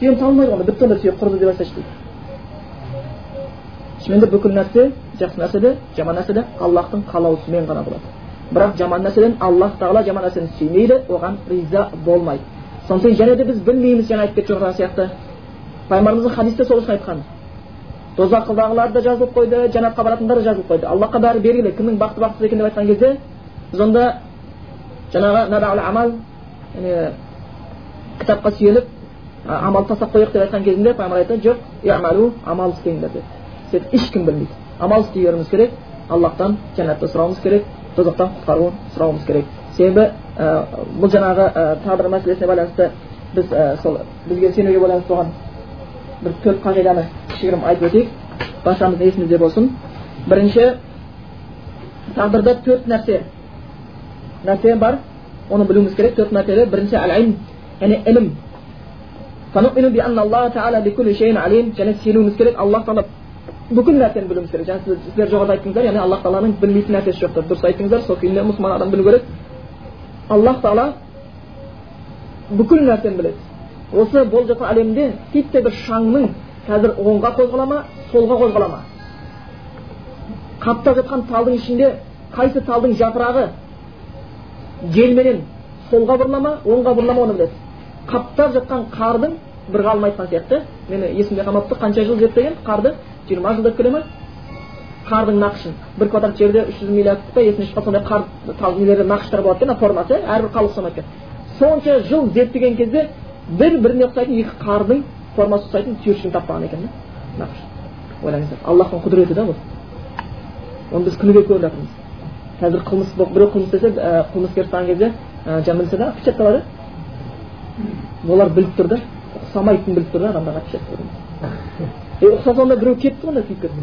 түйем табылмайды ғой бітті онда түйе құрыды деп айтсайшы дейді шынымен бүкіл нәрсе жақсы нәрсе де жаман нәрсе де аллахтың қалаусымен ғана болады бірақ жаман нәрседен аллах тағала жаман нәрсені сүймейді оған риза болмайды сондықтан және де біз білмейміз жаңа айтып кетіп жатқан сияқты пайғамбарымыздың хадисте сол үшін айтқан дозаққыдағылар да жазылып қойды жәннатқа баратындар да жазылып қойды аллахқа бәрі белгілі кімнің бақыты бақытсыз екен деп айтқан кезде біз онда жаңағы амал кітапқа сүйеніп амал тастап қояйық деп айтқан кезінде пайғамбар айтады жоқ амал істеңдер деді сөйтіп ешкім білмейді амал істей беруіміз керек аллахтан жәннатты сұрауымыз керек тозақтан құтқаруын сұрауымыз керек себебі ә, бұл жаңағы ә, тағдыр мәселесіне байланысты біз ә, сол бізге сенуге байланысты болған бір төрт қағиданы кішігірім айтып өтейік баршамыздың есімізде болсын бірінші тағдырда төрт нәрсе нәрсе бар оны білуіміз керек төрт мәртебе бірінші әл яғни ілім және сенуіміз керек аллах тағала бүкіл нәрсені білуіміз керек жаңа сіздер жоғарыда айттыңыздар яғни аллах тағаланың білмейтін нәрсесі жоқ деп дұрыс айттыңыздар сол күйінде мұсылман адам білу керек аллах тағала бүкіл нәрсені біледі осы болып жатқан әлемде титтей бір шаңның қазір оңға қозғала ма солға қозғала ма қаптап жатқан талдың ішінде қайсы талдың жапырағы желменен солға бұрыла ма оңға бұрыла ма оны біледі қаптап жатқан қардың бір ғалым айтқан сияқты мені есімде қалмапты қанша жыл зерттеген қарды. Жиырма жыл деп келе ма қардың нақышын. Бір квадрат жерде үш жүз миллиард па есімнен шықпады сондай қар нелері нақыштар болады екен формасы әрбір қал ұқсамайды екен. Сонша жыл зерттеген кезде бір біріне ұқсайтын екі қардың формасы ұқсайтын түйіршігін таппаған екен да нақыш. Ойлаңыздар аллахтың құдіреті да бұл. Оны біз күніге көріп жатырмыз. Қазір қылмыс біреу қылмыс істесе қылмыскер ұстаған кезде жаңа білсе да отпечаткалады олар біліп тұр да ұқсамайтынын біліп тұр да адамдарға отпечатка е ұқсаса онда біреу кетті онда күйіп кетті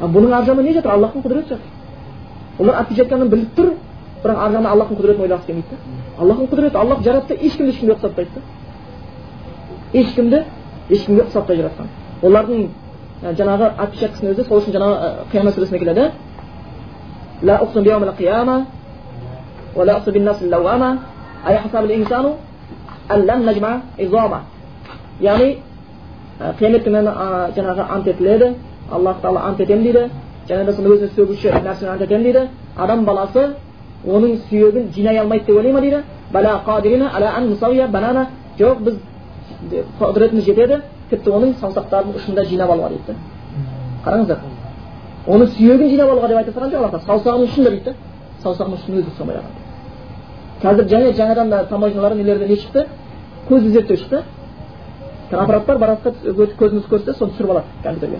бұның ар жағында не жатыр аллахтың құдіреті жатыр олар отпечатканы біліп тұр бірақ ар жағында аллахтың құдіретін ойлағысы келмейді да аллахтың құдіреті аллах жаратты ешкімді ешкімге ұқсатпайды да ешкімді ешкімге ұқсатпай жаратқан олардың жаңағы отпечаткасының өзі сол үшін жаңағы қиямат сүресінде келеді لا أقسم بيوم القيامة ولا أقسم بالنفس اللوامة أيحسب الإنسان әлләм нәжмә изома яғни қиямет күні жаңағы ант етіледі аллах тағала ант етемін дейді және де сонда өзіне сөгуші нәрсені ант етемін дейді адам баласы оның сүйегін жинай алмайды деп ойлай ма дейді жоқ біз құдіретіміз жетеді тіпті оның саусақтарының ұшында жинап алуға дейді қараңыздар оның сүйегін жинап алуға деп айта салған жоқ алла саусағының ұшында дейді да саусағының ұшын өзі ұқсамай қалған қазір және жаңадан да таможнялар нелерде не шықты? Көзді зерттеу шықты. Аппарат бар барады да көзіңіз көрсе соны түсіріп алады компьютерге.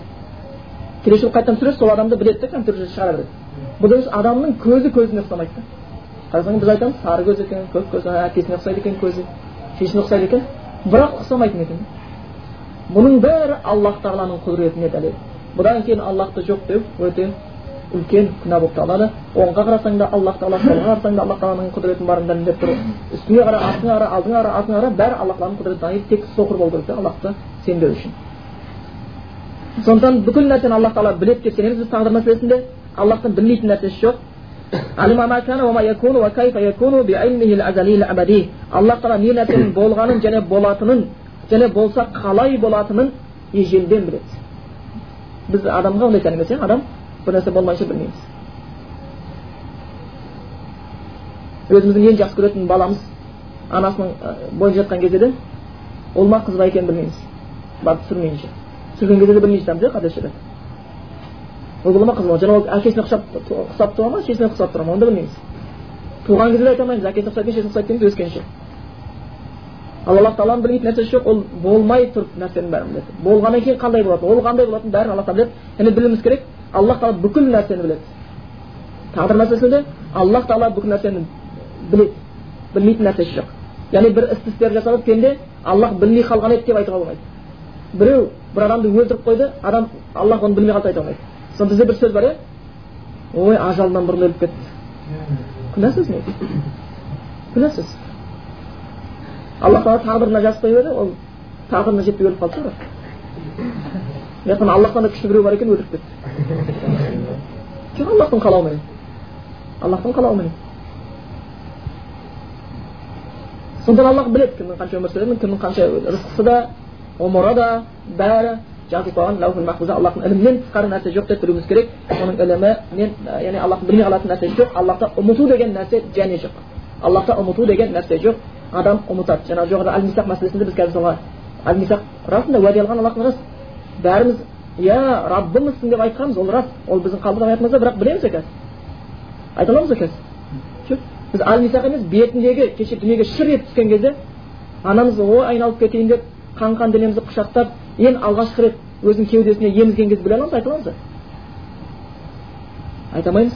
Келесі жылы қайтадан түсіреді сол адамды біледі да компьютерге шығара береді бұл дегеніміз адамның көзі көзіне ұқсамайды да. Қарасаң біз айтамыз сары көз екен көк көз әкесіне ұқсайды екен көзі шешесіне ұқсайды екен. Бірақ ұқсамайтын екен бұның бәрі аллах тағаланың құдіретіне дәлел бұдан кейін аллахты жоқ деу өте үлкен күнә болып табылады оңға қарасаң да аллах тағала солға қарасаң да аллах тағаланың құдіретін барыңдар деп тұр үстіңе қара артыңа қара алдыңа қара артыңа қара бәрі алла тағаланың құдіретін таниды тек соқыр болу керек аллахты сенбеу үшін. Сондықтан бүкіл нәрсені аллах тағала біледі деп сенеміз біз тағдыр мәселесінде. Аллахтың білмейтін нәрсесі жоқ. Аллах тағала не нәрсенің болғанын және болатынын және болса қалай болатынын ежелден біледі. Біз адамға ондай тән иә адам бір нәрсе болмайынша білмейміз өзіміздің ең жақсы көретін баламыз анасының бойында жатқан кезде де ұл ма қыз ба екенін білмейміз барып түсірмейінше түсірген кезде де білмей жатамыз иә жерде ұл бола ма қыз бола ма жаңа ол әкесіне ұқсап ұқсап туа ма шешесіне ұқсап тұра ма оны да білмейміз туған кезде де айта алмаймыз әкесіне ұқсайды шешесіне ұқсайды дейміз өскенше ал аллах тағаланың білмейтін нәрсесі жоқ ол болмай тұрып нәрсенің бәрін біледі болғаннан кейін қандай болады ол қандай болатынын бәрін алла тағала біледі және білуіміз керек аллах тағала бүкіл нәрсені біледі тағдыр мәселесінде аллах тағала бүкіл нәрсені біледі білмейтін нәрсесі жоқ яғни бір істі істер жасалып пенде аллах білмей қалған еді деп айтуға болмайды біреу бір адамды өлтіріп қойды адам аллах оны білмей қалды айта алмайды сонда бізде бір сөз бар иә ой ажалынан бұрын өліп кетті күнәсіз не күнәсіз алла тағала тағдырына жазып қойып еді ол тағдырына жетпей өліп қалды бірақ аллахтан да күшті біреу бар екен өлтіріп кетті жоқ аллахтың қалауыменен аллахтың қалауыменен сондықтан аллах біледі кімнің қанша өмір сүретінін кімнің қанша рызқысы да ғұмыры да бәрі жазылып қойған лаухул махфузда аллахтың ілімінен тысқары нәрсе жоқ деп білуіміз керек оның ілімінен яғни аллахтың білмей қалатын нәрсесі жоқ аллахта ұмыту деген нәрсе және жоқ аллахта ұмыту деген нәрсе жоқ адам ұмытады жаңағы жоғарыда әл мисақ мәселесінде біз қазір мысалға әл мисақ расында уәде алған аллахтың рас бәріміз иә раббымызсың деп айтқанбыз ол рас ол біздің қалдырған аятымызда бірақ білеміз ба қазір айта аламыз ба қазір біз әл емес бетіндегі кеше дүниеге шыр етіп түскен кезде анамыз ой айналып кетейін деп қаңқан денемізді құшақтап ең алғашқы рет өзінің кеудесіне емізген кезде біле аламыз айта аламыз ба айта алмаймыз.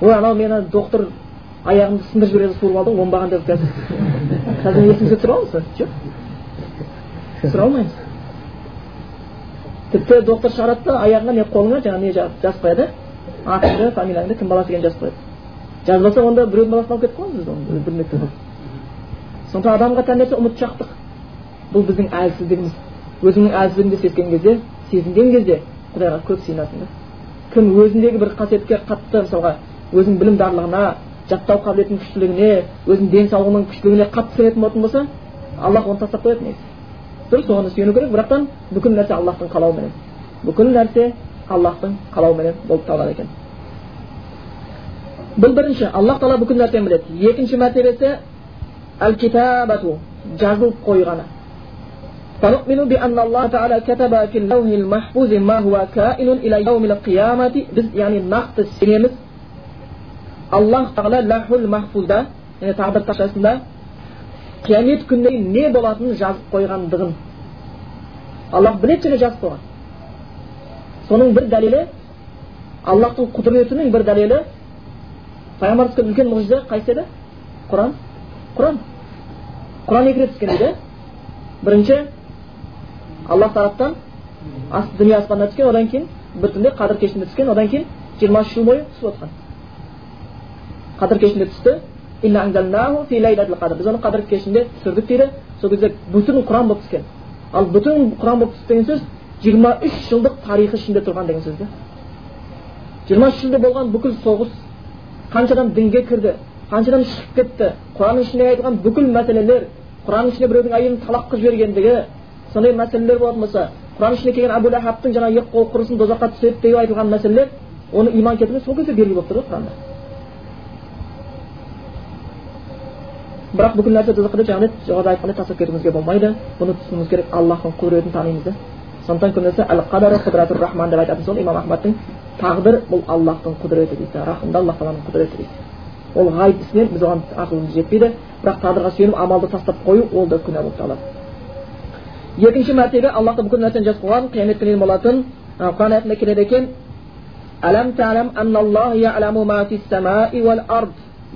Ой анау мені доктор аяғымды сындырып жібереді суырып алды оңбаған деп қазір. Қазір есімізге түсіре аламыз ба жоқ түсіре алмаймыз. Тіпті доктор шығарады да аяғыңа не қолыңа жаңағы не жазып қояды? Атыңды фамилияңды кім баласы екенін жазып қояды. Жазбаса онда біреудің баласын алып кетіп қаламыз біз оны білмек сондықтан адамға тән нәрсе ұмытшақтық бұл біздің әлсіздігіміз. Өзіңнің әлсіздігіңді сезген кезде сезінген кезде құдайға көп сыйынасың да кім өзіндегі бір қасиетке қатты мысалға өзінің білімдарлығына жаттау қабілетінің күштілігіне өзінің денсаулығының күштілігіне қатты сенетін болатын болса аллах оны тастап қояды негізі. Дұрыс оған сүйену керек бірақтан бүкіл нәрсе аллахтың қалауыменен бүкіл нәрсе аллахтың қалауыменен болып табылады екен бұл бірінші аллах тағала бүкіл нәрсені біледі екінші мәртебесі әл китабату жазылып қойғаны біз яғни нақты сенеміз аллах тағала лахул махфузда яғни тағдыр тақшасында қиямет күніне не болатынын жазып қойғандығын аллах біледі және жазып қойған соның бір дәлелі аллахтың құдіретінің бір дәлелі пайғамбар үлкен мұғжиза қайсы еді құран құран құран екі рет түскен дейді бірінші аллах тараптан дүние аспанына түскен одан кейін бір түнде қадір кешінде түскен одан кейін жиырма үш жыл бойы түсіп отқан қадір кешінде түсті біз оны қадір кешінде түсірдік дейді сол кезде бүтін құран болып түскен ал бүтін құран болып түсті деген сөз жиырма үш жылдық тарихы ішінде тұрған деген сөз да жиырма үш жылда болған бүкіл соғыс қанша адам дінге кірді қанша адам шығып кетті құранның ішінде айтылған бүкіл мәселелер құранның ішінде біреудің әйелін талақ қылып жібергендігі сондай мәселелер болатын болса құранның ішіне келген әбу лахабтың жаңағы екі қолы құрысын тозаққа түседі деп айтылған мәселелер оны иман келтірген сол кезде белгілі болып тұр ғой құранда бірақ бүкіл нәрсе деп жаңағыдай жоғарыда айтқандай тастап кетуімізге болмайды бұны түсінуіміз керек аллахтың құдіретін танимыз да сондықтан көбінесе әл қадар құдратур рахман деп айтатын сол имам ахмадтың тағдыр бұл аллахтың құдіреті дейді рахымды аллах тағаланың құдіреті дейді ол ғайып ісінен біз оған ақылымыз жетпейді бірақ тағдырға сүйеніп амалды тастап қою ол да күнә болып табылады екінші мәртебе аллахта бүкіл нәрсені жазып қойған қиямет күні болатын құран аятында келеді екен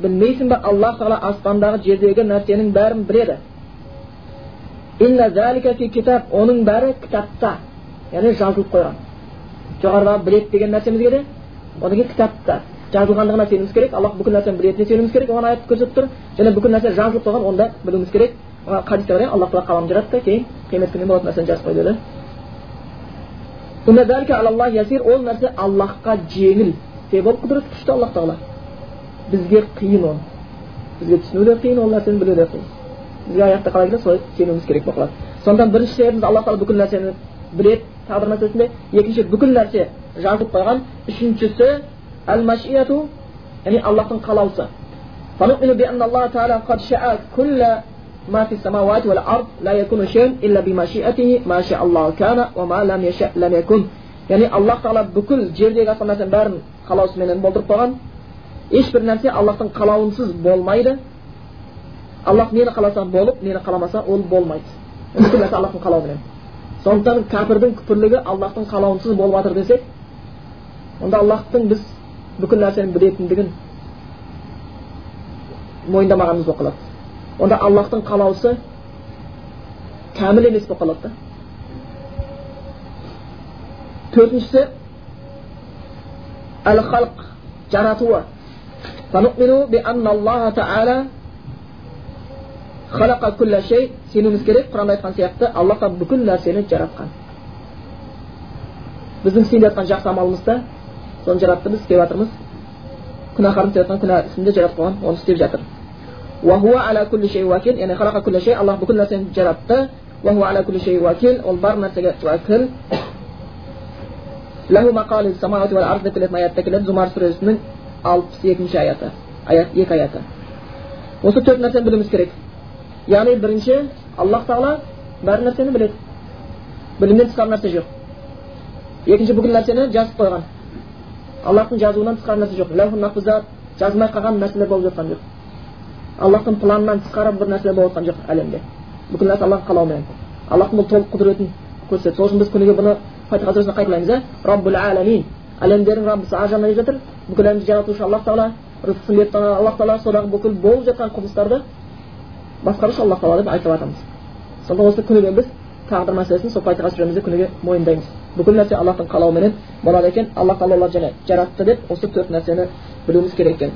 білмейсің ба аллах тағала аспандағы жердегі нәрсенің бәрін біледі китаб оның бәрі кітапта яғни жазылып қойған жоғарыдағы біледі деген нәрсемізге де одан кейін кітапта жазылғандығына сенуіміз керек аллах бүкіл нәрсені білетініне сенуіміз керек оған аят көрсетіп тұр және бүкіл нәрсе жазылып қойған онда білуіміз керек хадисте бар иә аллах тағала қалам жаратты кейін қиямет күніне болатын нәрсені жазып қойды деді ол нәрсе аллахқа жеңіл себебі ол құдірет күшті аллах тағала бізге қиын оны бізге түсіну де қиын ол нәрсені білу де қиын бізге аятта қалай келеді солай сенуіміз керек болып қалады сондықтан бірінші себебіміз алла тағала бүкіл нәрсені біледі тағдыр мәселесінде екінші бүкіл нәрсе жазылып қойған үшіншісі әл машияту яғни аллахтың қалаусы ما في السماوات والأرض لا يكون شيء إلا بمشيئته ما شاء الله كان وما لم يشاء لم يكن яғни аллах тағала бүкіл жердегі асқан нәрсенің бәрін қалаусыменен болдырып қойған ешбір нәрсе аллахтың қалауынсыз болмайды аллах нені қаласа болып нені қаламаса ол болмайды бүкіл нәрсе аллахтың қалауыменен сондықтан кәпірдің күпірлігі аллахтың қалауынсыз болып жатыр десек онда аллахтың біз бүкіл нәрсені білетіндігін мойындамағанымыз болып қалады онда аллахтың қалауысы кәміл емес болып қалады да төртіншісі әл халық жаратуы сенуіміз керек құранда айтқан сияқты аллах тағала бүкіл нәрсені жаратқан біздің істейін деп жатқан жақсы амалымызды соны жаратты біз істеп жатырмыз күнәһарымыз істеп жатқан күнә ісін де жаратып қойған оны істеп жатыр وهو على كل شيء وكيل يعني خلق كل شيء الله بكل نفس جربته وهو алпыс екінші аяты аят екі аяты осы төрт нәрсені білуіміз керек яғни бірінші аллах тағала бар нәрсені біледі білімнен тысқары нәрсе жоқ екінші бүкіл нәрсені жазып қойған аллахтың жазуынан тысқары нәрсе жоқ жазылмай қалған нәрселер болып жатқан жоқ аллахтың планынан тысқары бір нәрселер болып жатқан жоқ әлемде бүкіл нәрсе аллахтың қалауымен аллахтың бұл толық құдіретін көрсетеді сол үшін біз күніге бұны фатиха сүресінде қайталаймыз иә раббул әлемдердің раббысы ар жағынан жатыр бүкіл әлемді жаратушы аллах тағала рызқысын беріп тұрған аллах тағала содағы бүкіл болып жатқан құбылыстарды басқарушы аллах тағала деп айтып жатырмыз сондықтан осы күніге біз тағдыр мәселесін сол фатиха сүремізде күніге мойындаймыз бүкіл нәрсе аллахтың қалауыменен болады екен аллах тағала оларды және жаратты деп осы төрт нәрсені білуіміз керек екен